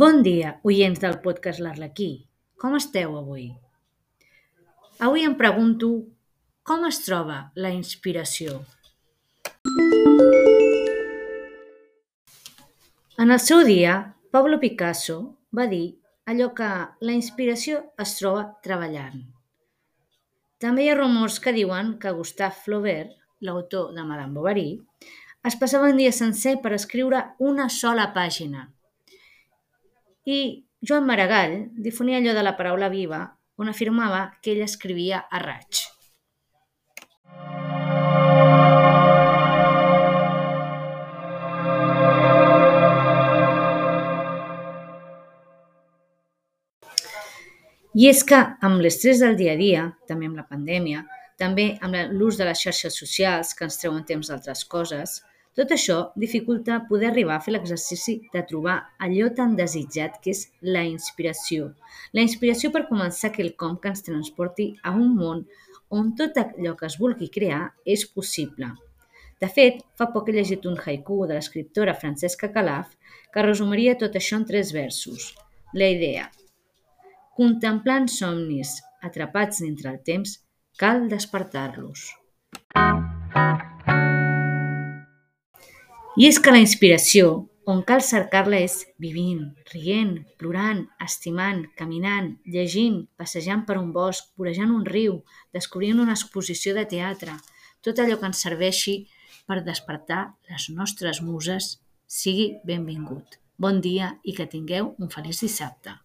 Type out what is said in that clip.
Bon dia, oients del podcast L'Arlequí. Com esteu avui? Avui em pregunto com es troba la inspiració. En el seu dia, Pablo Picasso va dir allò que la inspiració es troba treballant. També hi ha rumors que diuen que Gustave Flaubert, l'autor de Madame Bovary, es passava un dia sencer per escriure una sola pàgina. I Joan Maragall difonia allò de la paraula viva, on afirmava que ell escrivia a raig. I és que amb l'estrès del dia a dia, també amb la pandèmia, també amb l'ús de les xarxes socials que ens treuen temps d'altres coses, tot això dificulta poder arribar a fer l'exercici de trobar allò tan desitjat que és la inspiració. La inspiració per començar quelcom que ens transporti a un món on tot allò que es vulgui crear és possible. De fet, fa poc he llegit un haiku de l'escriptora Francesca Calaf que resumiria tot això en tres versos. La idea, Contemplant somnis atrapats dintre el temps, cal despertar-los. I és que la inspiració, on cal cercar-la és vivint, rient, plorant, estimant, caminant, llegint, passejant per un bosc, vorejant un riu, descobrint una exposició de teatre, tot allò que ens serveixi per despertar les nostres muses sigui benvingut. Bon dia i que tingueu un feliç dissabte.